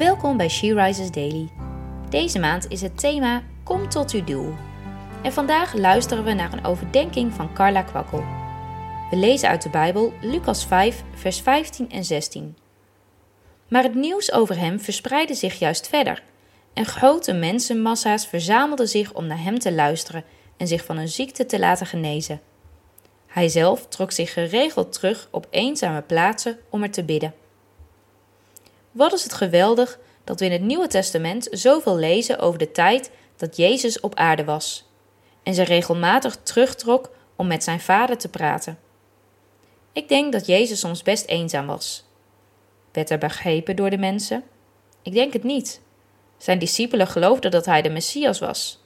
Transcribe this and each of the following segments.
Welkom bij She Rises Daily. Deze maand is het thema Kom tot uw doel. En vandaag luisteren we naar een overdenking van Carla Kwakkel. We lezen uit de Bijbel Lucas 5, vers 15 en 16. Maar het nieuws over hem verspreidde zich juist verder. En grote mensenmassa's verzamelden zich om naar hem te luisteren en zich van hun ziekte te laten genezen. Hij zelf trok zich geregeld terug op eenzame plaatsen om er te bidden. Wat is het geweldig dat we in het Nieuwe Testament zoveel lezen over de tijd dat Jezus op aarde was en zich regelmatig terugtrok om met zijn vader te praten. Ik denk dat Jezus soms best eenzaam was. Werd hij begrepen door de mensen? Ik denk het niet. Zijn discipelen geloofden dat hij de Messias was.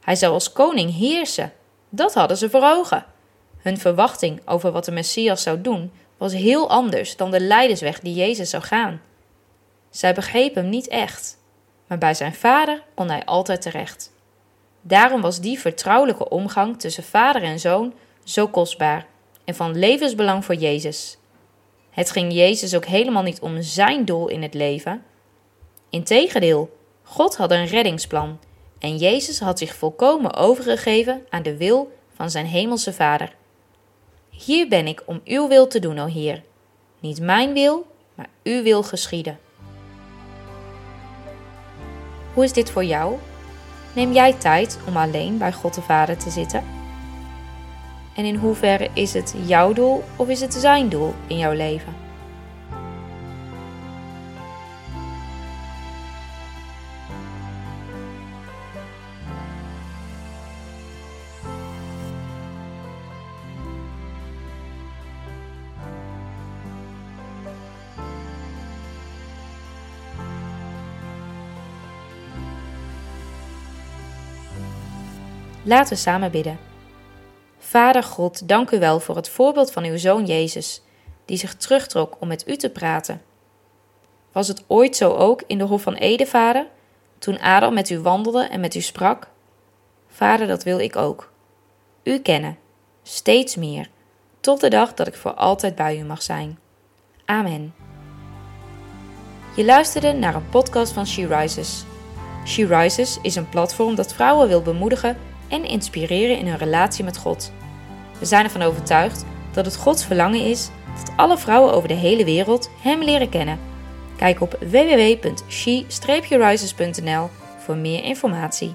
Hij zou als koning heersen. Dat hadden ze voor ogen. Hun verwachting over wat de Messias zou doen was heel anders dan de leidersweg die Jezus zou gaan. Zij begreep hem niet echt, maar bij zijn vader kon hij altijd terecht. Daarom was die vertrouwelijke omgang tussen vader en zoon zo kostbaar en van levensbelang voor Jezus. Het ging Jezus ook helemaal niet om zijn doel in het leven. Integendeel, God had een reddingsplan en Jezus had zich volkomen overgegeven aan de wil van zijn hemelse Vader. Hier ben ik om uw wil te doen, o Heer. Niet mijn wil, maar uw wil geschieden. Hoe is dit voor jou? Neem jij tijd om alleen bij God de Vader te zitten? En in hoeverre is het jouw doel of is het zijn doel in jouw leven? Laten we samen bidden. Vader God, dank u wel voor het voorbeeld van uw zoon Jezus, die zich terugtrok om met u te praten. Was het ooit zo ook in de Hof van Ede, Vader, toen Adam met u wandelde en met u sprak? Vader, dat wil ik ook. U kennen, steeds meer, tot de dag dat ik voor altijd bij u mag zijn. Amen. Je luisterde naar een podcast van She Rises. She Rises is een platform dat vrouwen wil bemoedigen en inspireren in hun relatie met God. We zijn ervan overtuigd dat het Gods verlangen is dat alle vrouwen over de hele wereld Hem leren kennen. Kijk op www.she-rises.nl voor meer informatie.